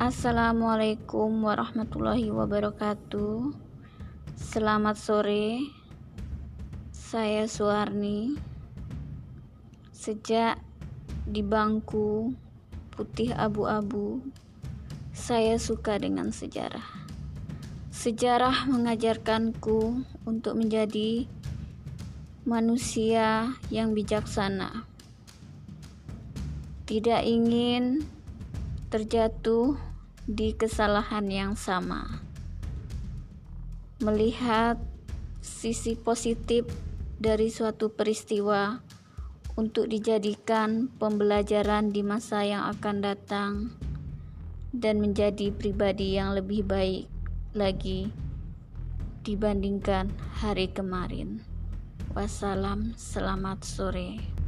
Assalamualaikum warahmatullahi wabarakatuh. Selamat sore. Saya Suarni. Sejak di bangku putih abu-abu, saya suka dengan sejarah. Sejarah mengajarkanku untuk menjadi manusia yang bijaksana. Tidak ingin terjatuh di kesalahan yang sama. Melihat sisi positif dari suatu peristiwa untuk dijadikan pembelajaran di masa yang akan datang dan menjadi pribadi yang lebih baik lagi dibandingkan hari kemarin. Wassalam, selamat sore.